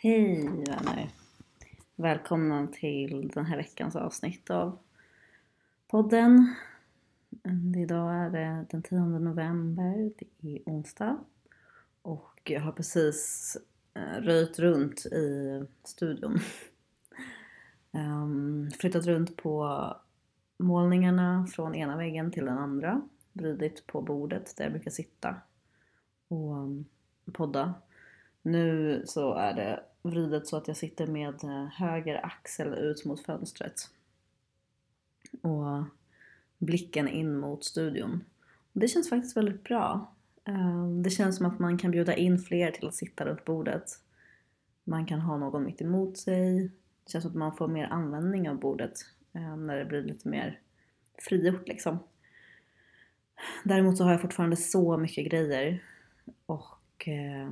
Hej vänner! Välkomna till den här veckans avsnitt av podden. Mm, idag är det den 10 november, det är onsdag och jag har precis eh, röjt runt i studion. Ehm, flyttat runt på målningarna från ena väggen till den andra. Vridit på bordet där jag brukar sitta och podda. Nu så är det vridet så att jag sitter med eh, höger axel ut mot fönstret. Och blicken in mot studion. Det känns faktiskt väldigt bra. Ehm, det känns som att man kan bjuda in fler till att sitta runt bordet. Man kan ha någon mitt emot sig. Det känns som att man får mer användning av bordet ehm, när det blir lite mer frigjort liksom. Däremot så har jag fortfarande så mycket grejer och eh,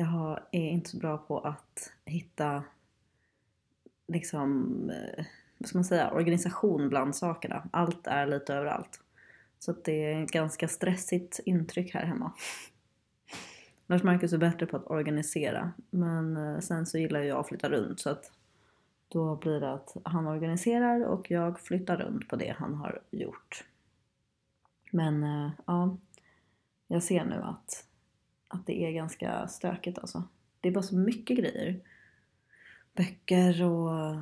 jag har, är inte så bra på att hitta liksom, eh, vad ska man säga, organisation bland sakerna. Allt är lite överallt. Så att det är ett ganska stressigt intryck här hemma. Lars Marcus är bättre på att organisera men eh, sen så gillar jag att flytta runt så att då blir det att han organiserar och jag flyttar runt på det han har gjort. Men eh, ja, jag ser nu att, att det är ganska stökigt alltså. Det är bara så mycket grejer. Böcker och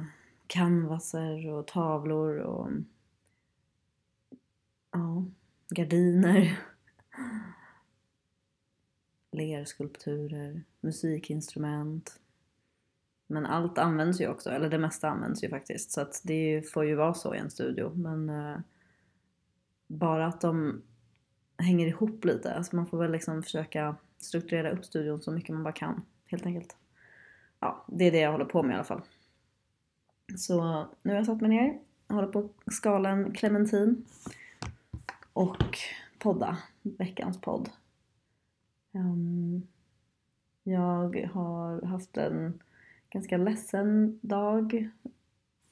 canvaser och tavlor och ja, gardiner. Lerskulpturer, musikinstrument. Men allt används ju också, eller det mesta används ju faktiskt. Så att det får ju vara så i en studio. Men eh, bara att de hänger ihop lite. Alltså man får väl liksom försöka strukturera upp studion så mycket man bara kan. Helt enkelt. Ja, det är det jag håller på med i alla fall. Så nu har jag satt mig ner. Jag håller på att skala en clementin. Och podda. Veckans podd. Um, jag har haft en ganska ledsen dag.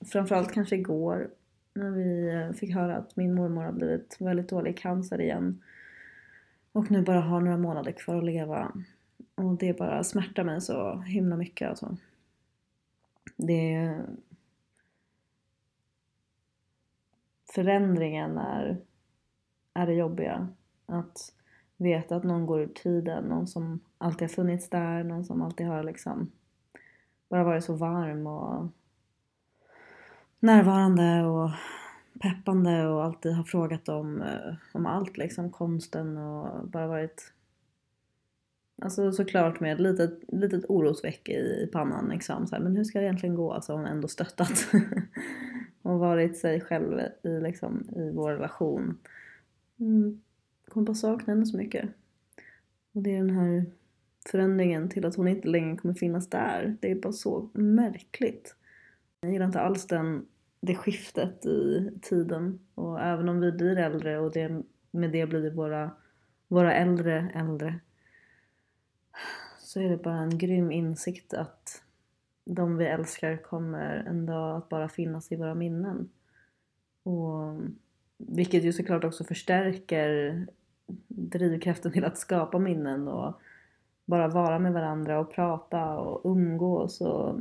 Framförallt kanske igår när vi fick höra att min mormor har blivit väldigt dålig i cancer igen. Och nu bara har några månader kvar att leva. Och det bara smärtar mig så himla mycket alltså. Det... Förändringen är, är det jobbiga. Att veta att någon går ur tiden, någon som alltid har funnits där, någon som alltid har liksom bara varit så varm och närvarande och peppande och alltid har frågat om, eh, om allt liksom, konsten och bara varit Alltså såklart med ett litet, litet orosväck i pannan liksom. Så här, men hur ska det egentligen gå? Alltså hon har ändå stöttat. och varit sig själv i, liksom, i vår relation. Mm. Kommer bara sakna henne så mycket. Och det är den här förändringen till att hon inte längre kommer finnas där. Det är bara så märkligt. Jag gillar inte alls den, det skiftet i tiden. Och även om vi blir äldre och det, med det blir våra, våra äldre äldre så är det bara en grym insikt att de vi älskar kommer en dag att bara finnas i våra minnen. Och, vilket ju såklart också förstärker drivkraften till att skapa minnen och bara vara med varandra och prata och umgås och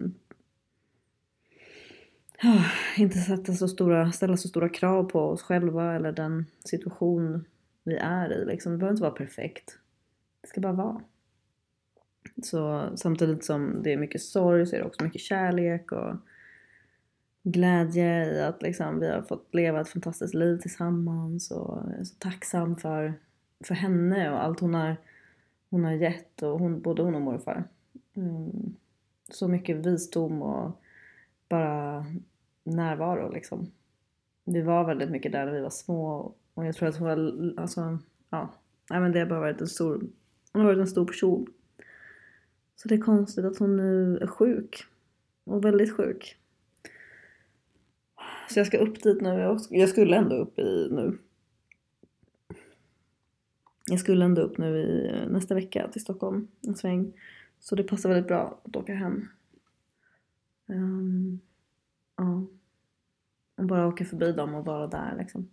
Ah, inte sätta så stora, ställa så stora krav på oss själva eller den situation vi är i. Liksom. Det behöver inte vara perfekt. Det ska bara vara. Så samtidigt som det är mycket sorg så är det också mycket kärlek och glädje i att liksom vi har fått leva ett fantastiskt liv tillsammans och jag är så tacksam för, för henne och allt hon har, hon har gett och hon, både hon och morfar. Mm. Så mycket visdom och bara närvaro liksom. Vi var väldigt mycket där när vi var små och jag tror att hon var, alltså, ja, nej men det har bara varit en stor, hon har varit en stor person. Så det är konstigt att hon nu är sjuk. Och väldigt sjuk. Så jag ska upp dit nu. Jag skulle ändå upp i nu. Jag skulle ändå upp nu i eh, nästa vecka till Stockholm en sväng. Så det passar väldigt bra att åka hem. Um, ja. Och bara åka förbi dem och vara där liksom.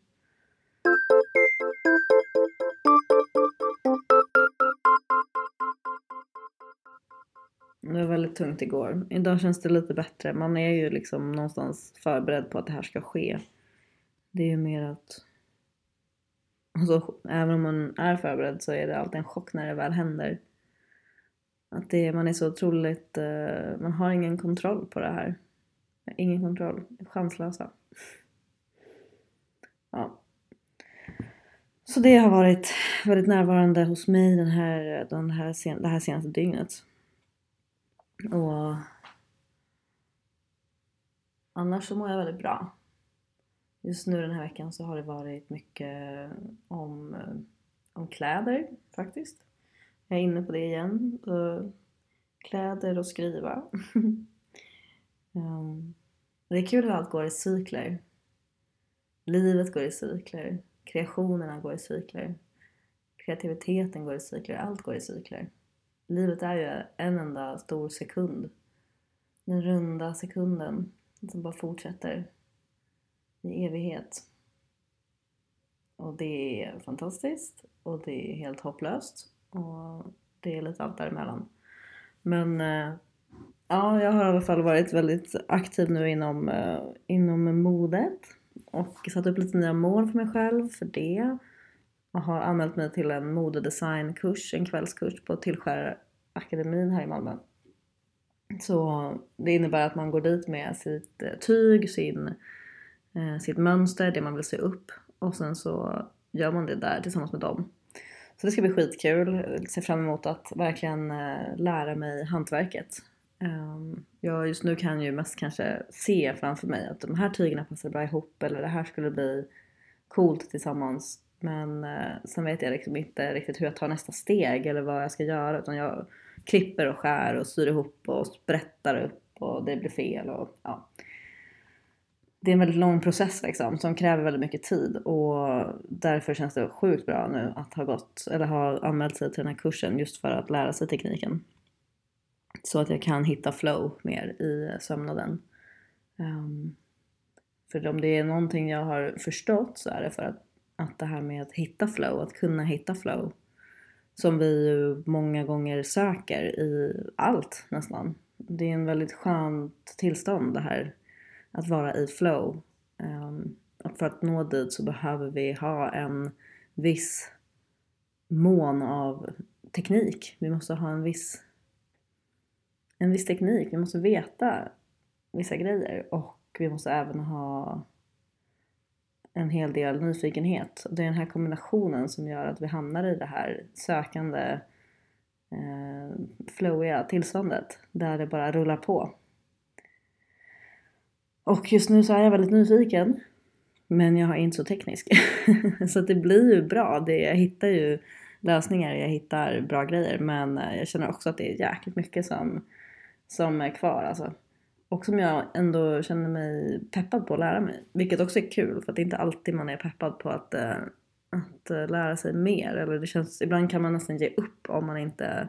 Det var väldigt tungt igår. Idag känns det lite bättre. Man är ju liksom någonstans förberedd på att det här ska ske. Det är ju mer att... Alltså, även om man är förberedd så är det alltid en chock när det väl händer. Att det, man är så otroligt... Uh, man har ingen kontroll på det här. Ingen kontroll. Chanslösa. Ja. Så det har varit väldigt närvarande hos mig den här, den här sen, det här senaste dygnet. Och annars så mår jag väldigt bra. Just nu den här veckan så har det varit mycket om, om kläder faktiskt. Jag är inne på det igen. Kläder och skriva. Ehm, det är kul hur allt går i cykler. Livet går i cykler. Kreationerna går i cykler. Kreativiteten går i cykler. Allt går i cykler. Livet är ju en enda stor sekund. Den runda sekunden som bara fortsätter i evighet. Och det är fantastiskt och det är helt hopplöst och det är lite allt däremellan. Men eh, ja, jag har i alla fall varit väldigt aktiv nu inom, eh, inom modet och satt upp lite nya mål för mig själv för det. Och har anmält mig till en modedesignkurs, en kvällskurs på Tillskärarakademin här i Malmö. Så det innebär att man går dit med sitt eh, tyg, sin, eh, sitt mönster, det man vill se upp och sen så gör man det där tillsammans med dem. Så det ska bli skitkul. Jag ser fram emot att verkligen eh, lära mig hantverket. Ehm. Um, jag just nu kan ju mest kanske se framför mig att de här tygerna passar bra ihop eller det här skulle bli coolt tillsammans. Men uh, sen vet jag liksom inte riktigt hur jag tar nästa steg eller vad jag ska göra utan jag klipper och skär och syr ihop och sprättar upp och det blir fel och ja. Det är en väldigt lång process liksom som kräver väldigt mycket tid och därför känns det sjukt bra nu att ha gått eller ha anmält sig till den här kursen just för att lära sig tekniken. Så att jag kan hitta flow mer i sömnaden. Um, för om det är någonting jag har förstått så är det för att, att det här med att hitta flow, att kunna hitta flow. Som vi ju många gånger söker i allt nästan. Det är en väldigt skönt tillstånd det här. Att vara i flow. Um, och för att nå dit så behöver vi ha en viss mån av teknik. Vi måste ha en viss en viss teknik. Vi måste veta vissa grejer och vi måste även ha en hel del nyfikenhet. Det är den här kombinationen som gör att vi hamnar i det här sökande eh, flowiga tillståndet där det bara rullar på. Och just nu så är jag väldigt nyfiken men jag är inte så teknisk. så det blir ju bra. Det, jag hittar ju lösningar, jag hittar bra grejer men eh, jag känner också att det är jäkligt mycket som som är kvar alltså. Och som jag ändå känner mig peppad på att lära mig. Vilket också är kul för att det är inte alltid man är peppad på att, äh, att äh, lära sig mer. Eller det känns, ibland kan man nästan ge upp om man inte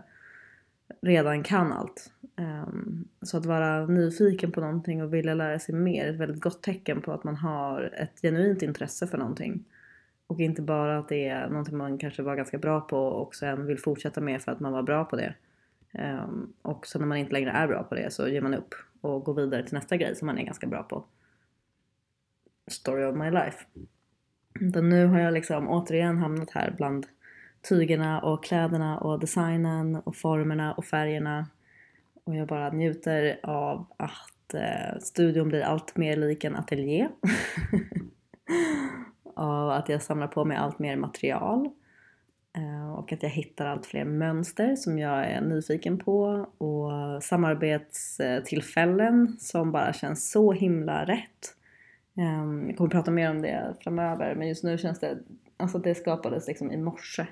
redan kan allt. Um, så att vara nyfiken på någonting och vilja lära sig mer är ett väldigt gott tecken på att man har ett genuint intresse för någonting. Och inte bara att det är någonting man kanske var ganska bra på och sen vill fortsätta med för att man var bra på det. Um, och så när man inte längre är bra på det så ger man upp och går vidare till nästa grej som man är ganska bra på. Story of my life. Men nu har jag liksom återigen hamnat här bland tygerna och kläderna och designen och formerna och färgerna. Och jag bara njuter av att eh, studion blir allt mer lik en ateljé. av att jag samlar på mig allt mer material. Och att jag hittar allt fler mönster som jag är nyfiken på och samarbetstillfällen som bara känns så himla rätt. Ehm, jag kommer prata mer om det framöver men just nu känns det, alltså det skapades liksom i morse.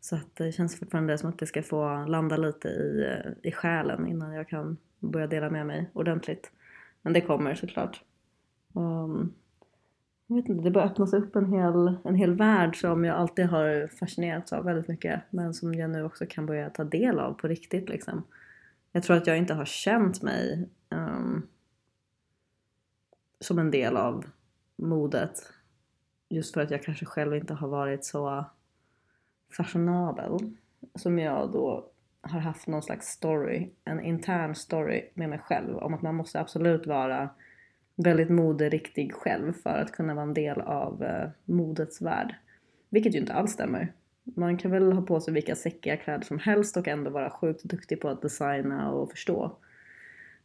Så att det känns fortfarande som att det ska få landa lite i, i själen innan jag kan börja dela med mig ordentligt. Men det kommer såklart. Um, jag vet inte, det börjar öppnas upp en hel, en hel värld som jag alltid har fascinerats av väldigt mycket men som jag nu också kan börja ta del av på riktigt liksom. Jag tror att jag inte har känt mig um, som en del av modet just för att jag kanske själv inte har varit så fashionabel som jag då har haft någon slags story, en intern story med mig själv om att man måste absolut vara väldigt moderiktig själv för att kunna vara en del av eh, modets värld. Vilket ju inte alls stämmer. Man kan väl ha på sig vilka säckiga kläder som helst och ändå vara sjukt duktig på att designa och förstå.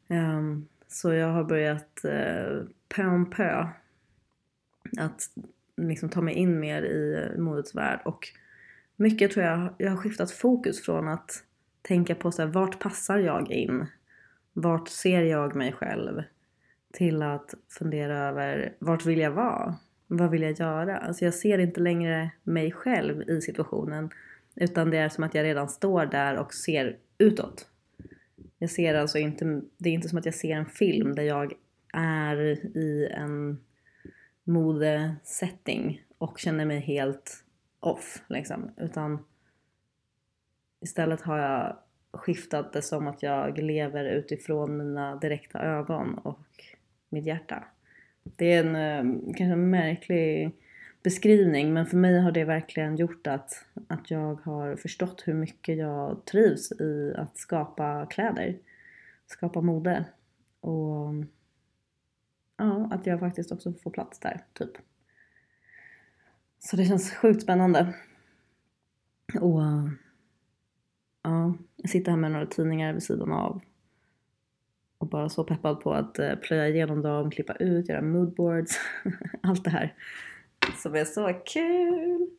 Um, så jag har börjat uh, pö om pö att liksom ta mig in mer i eh, modets värld och mycket tror jag, jag har skiftat fokus från att tänka på så här, vart passar jag in? Vart ser jag mig själv? Till att fundera över vart vill jag vara? Vad vill jag göra? Alltså jag ser inte längre mig själv i situationen utan det är som att jag redan står där och ser utåt. Jag ser alltså inte, det är inte som att jag ser en film där jag är i en modesetting och känner mig helt off liksom. Utan istället har jag skiftat det som att jag lever utifrån mina direkta ögon och mitt hjärta. Det är en eh, kanske en märklig beskrivning men för mig har det verkligen gjort att, att jag har förstått hur mycket jag trivs i att skapa kläder. Skapa mode. Och ja, att jag faktiskt också får plats där, typ. Så det känns sjukt spännande. Och ja, jag sitter här med några tidningar vid sidan av och bara så peppad på att eh, plöja igenom dem, klippa ut, göra moodboards, allt det här som är så kul!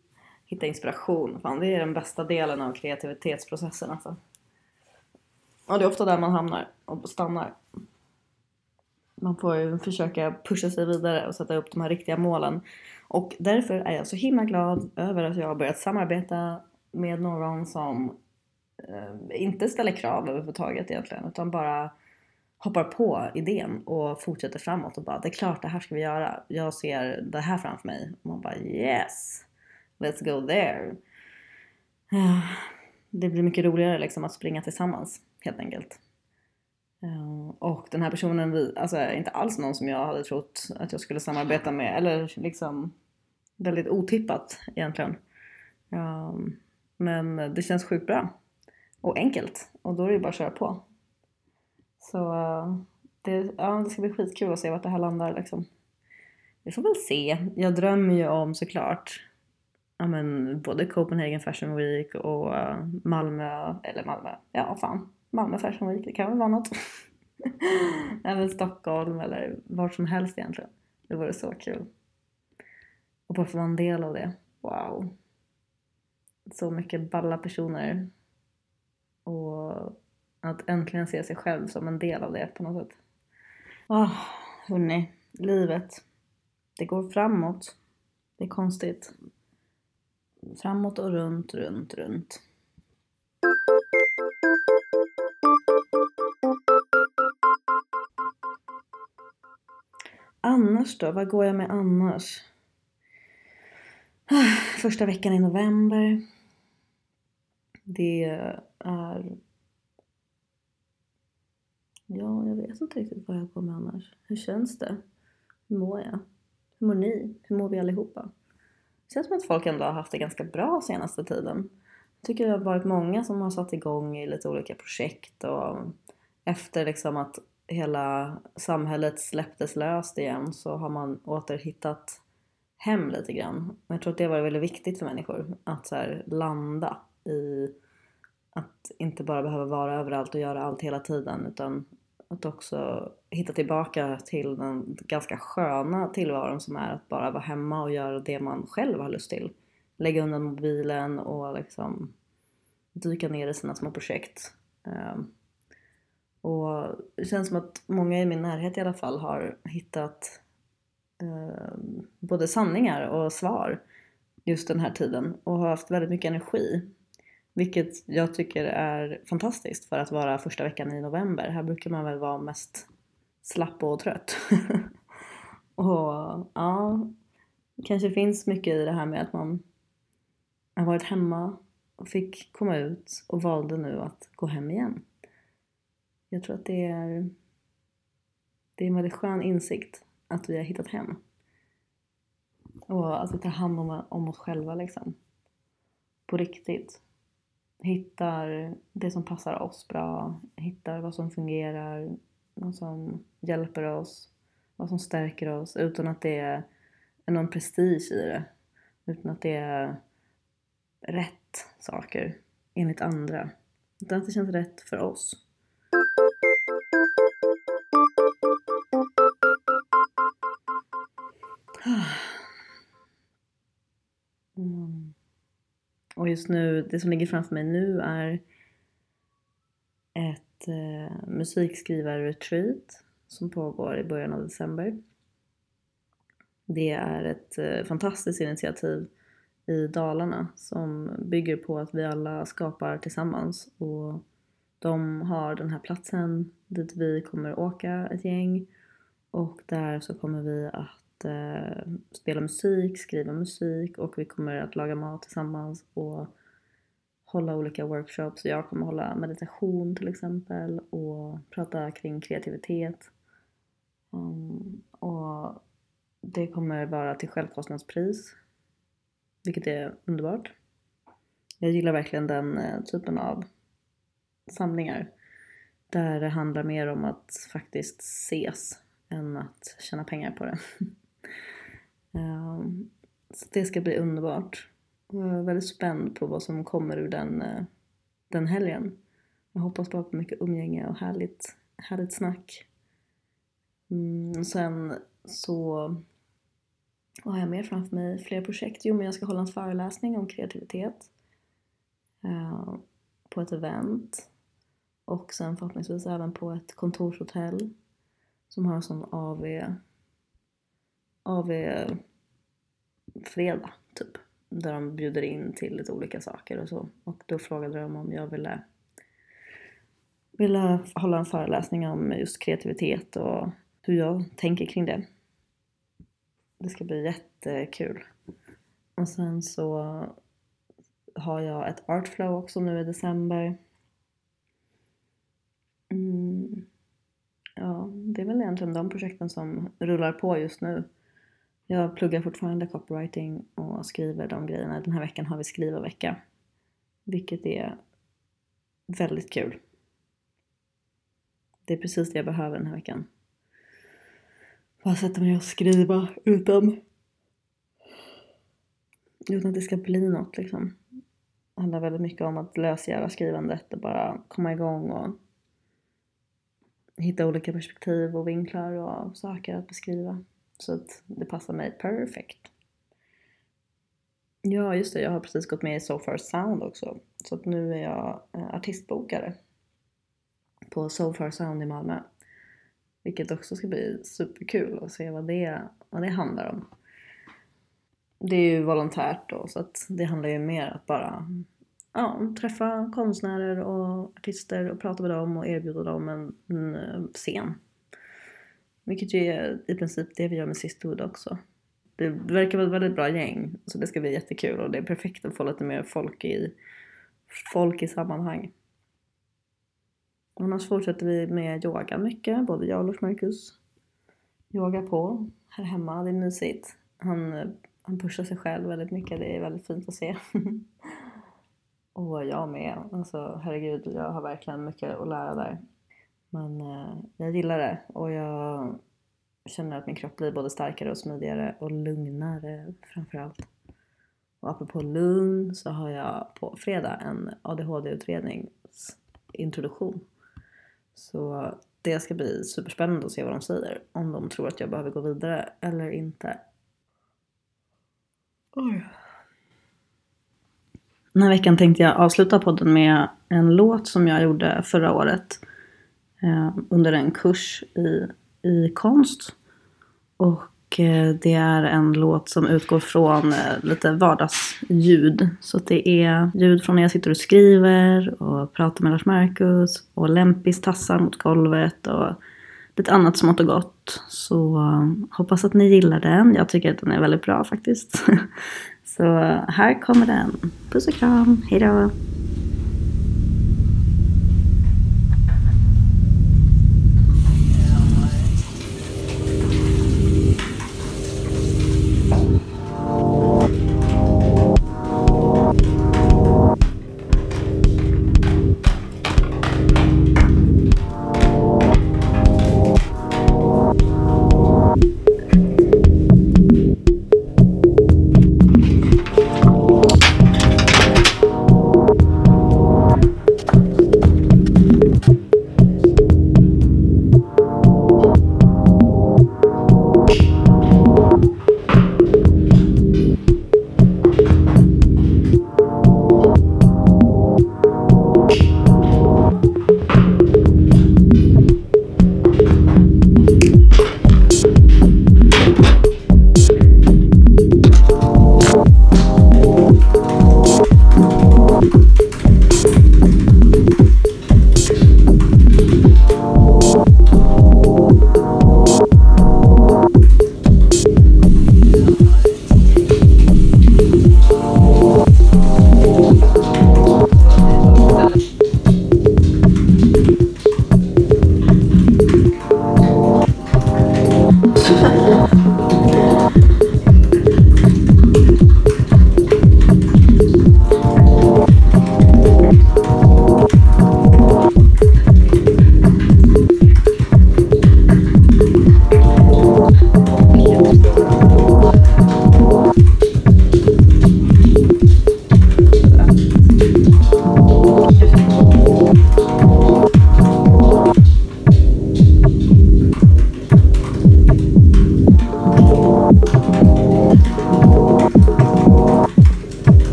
Hitta inspiration, fan det är den bästa delen av kreativitetsprocessen alltså. Och det är ofta där man hamnar och stannar. Man får ju försöka pusha sig vidare och sätta upp de här riktiga målen. Och därför är jag så himla glad över att jag har börjat samarbeta med någon som eh, inte ställer krav överhuvudtaget egentligen utan bara hoppar på idén och fortsätter framåt och bara det är klart det här ska vi göra. Jag ser det här framför mig. Och man bara yes, let's go there. Det blir mycket roligare liksom att springa tillsammans helt enkelt. Eh, och den här personen, alltså är inte alls någon som jag hade trott att jag skulle samarbeta med eller liksom väldigt otippat egentligen. Eh, men det känns sjukt bra och enkelt och då är det ju bara att köra på. Så det, ja, det ska bli skitkul att se vart det här landar liksom. Vi får väl se. Jag drömmer ju om såklart ja, men, både Copenhagen Fashion Week och eh, Malmö, eller Malmö, ja fan, Malmö Fashion Week, det kan väl vara något. eller Stockholm eller vart som helst egentligen. Det vore så kul. Och bara få vara en del av det. Wow. Så mycket balla personer. Och att äntligen se sig själv som en del av det på något sätt. Åh, oh, hörni, livet. Det går framåt. Det är konstigt. Framåt och runt, runt, runt. Annars då? Vad går jag med annars? Ah, första veckan i november. Det är Ja, jag vet inte riktigt vad jag går med annars. Hur känns det? Hur mår jag? Hur mår ni? Hur mår vi allihopa? Det känns som att folk ändå har haft det ganska bra senaste tiden. Jag tycker det har varit många som har satt igång i lite olika projekt och efter liksom att hela samhället släpptes löst igen så har man åter hittat hem lite grann. Och Jag tror att det var väldigt viktigt för människor att så landa i att inte bara behöva vara överallt och göra allt hela tiden utan att också hitta tillbaka till den ganska sköna tillvaron som är att bara vara hemma och göra det man själv har lust till. Lägga undan mobilen och liksom dyka ner i sina små projekt. Ehm, och det känns som att många i min närhet i alla fall har hittat ehm, både sanningar och svar just den här tiden och har haft väldigt mycket energi vilket jag tycker är fantastiskt för att vara första veckan i november. Här brukar man väl vara mest slapp och trött. och ja, det kanske finns mycket i det här med att man har varit hemma och fick komma ut och valde nu att gå hem igen. Jag tror att det är, det är en väldigt skön insikt att vi har hittat hem. Och att vi tar hand om, om oss själva liksom. På riktigt hittar det som passar oss bra, hittar vad som fungerar, vad som hjälper oss, vad som stärker oss utan att det är någon prestige i det. Utan att det är rätt saker enligt andra. Utan att det känns rätt för oss. Ah. Mm. Och just nu, det som ligger framför mig nu är ett eh, musikskrivarretreat som pågår i början av december. Det är ett eh, fantastiskt initiativ i Dalarna som bygger på att vi alla skapar tillsammans och de har den här platsen dit vi kommer åka ett gäng och där så kommer vi att eh, spela musik, skriva musik och vi kommer att laga mat tillsammans och hålla olika workshops. Jag kommer hålla meditation till exempel och prata kring kreativitet. Um, och det kommer vara till självkostnadspris vilket är underbart. Jag gillar verkligen den eh, typen av samlingar. Där det handlar mer om att faktiskt ses än att tjäna pengar på det. Ehm, så det ska bli underbart. Jag är väldigt spänd på vad som kommer ur den, eh, den helgen. Jag hoppas bara på mycket umgänge och härligt, härligt snack. Mm, sen så vad har jag mer framför mig? Fler projekt? Jo, men jag ska hålla en föreläsning om kreativitet uh, på ett event och sen förhoppningsvis även på ett kontorshotell som har en sån AV AV eh, fredag typ där de bjuder in till lite olika saker och så och då frågade de om jag ville ville hålla en föreläsning om just kreativitet och hur jag tänker kring det det ska bli jättekul. Och sen så har jag ett artflow också nu i december. Mm. Ja, det är väl egentligen de projekten som rullar på just nu. Jag pluggar fortfarande copywriting och skriver de grejerna. Den här veckan har vi skrivarvecka. Vilket är väldigt kul. Det är precis det jag behöver den här veckan bara sätta mig och skriva utan, utan att det ska bli något liksom. Det handlar väldigt mycket om att lösgöra skrivandet och bara komma igång och hitta olika perspektiv och vinklar och saker att beskriva. Så att det passar mig perfekt. Ja, just det. Jag har precis gått med i So Far Sound också. Så att nu är jag eh, artistbokare på So Far Sound i Malmö. Vilket också ska bli superkul att se vad det, vad det handlar om. Det är ju volontärt då så att det handlar ju mer om att bara ja, träffa konstnärer och artister och prata med dem och erbjuda dem en, en eh, scen. Vilket ju är i princip det vi gör med Sisterhood också. Det verkar vara ett väldigt bra gäng så det ska bli jättekul och det är perfekt att få lite mer folk i, folk i sammanhang. Annars fortsätter vi med yoga mycket, både jag och Lars Marcus. Yoga på här hemma, det är mysigt. Han, han pushar sig själv väldigt mycket, det är väldigt fint att se. och jag med. Alltså herregud, jag har verkligen mycket att lära där. Men eh, jag gillar det och jag känner att min kropp blir både starkare och smidigare och lugnare framförallt. Och apropå lugn så har jag på fredag en ADHD-utredningsintroduktion. Så det ska bli superspännande att se vad de säger. Om de tror att jag behöver gå vidare eller inte. Oj. Den här veckan tänkte jag avsluta podden med en låt som jag gjorde förra året. Eh, under en kurs i, i konst. Och eh, det är en låt som utgår från eh, lite vardagsljud. Så det är ljud från när jag sitter och skriver och pratar med Lars Marcus och Lempis tassar mot golvet och lite annat smått och gott. Så eh, hoppas att ni gillar den. Jag tycker att den är väldigt bra faktiskt. Så eh, här kommer den. Puss och kram, hejdå!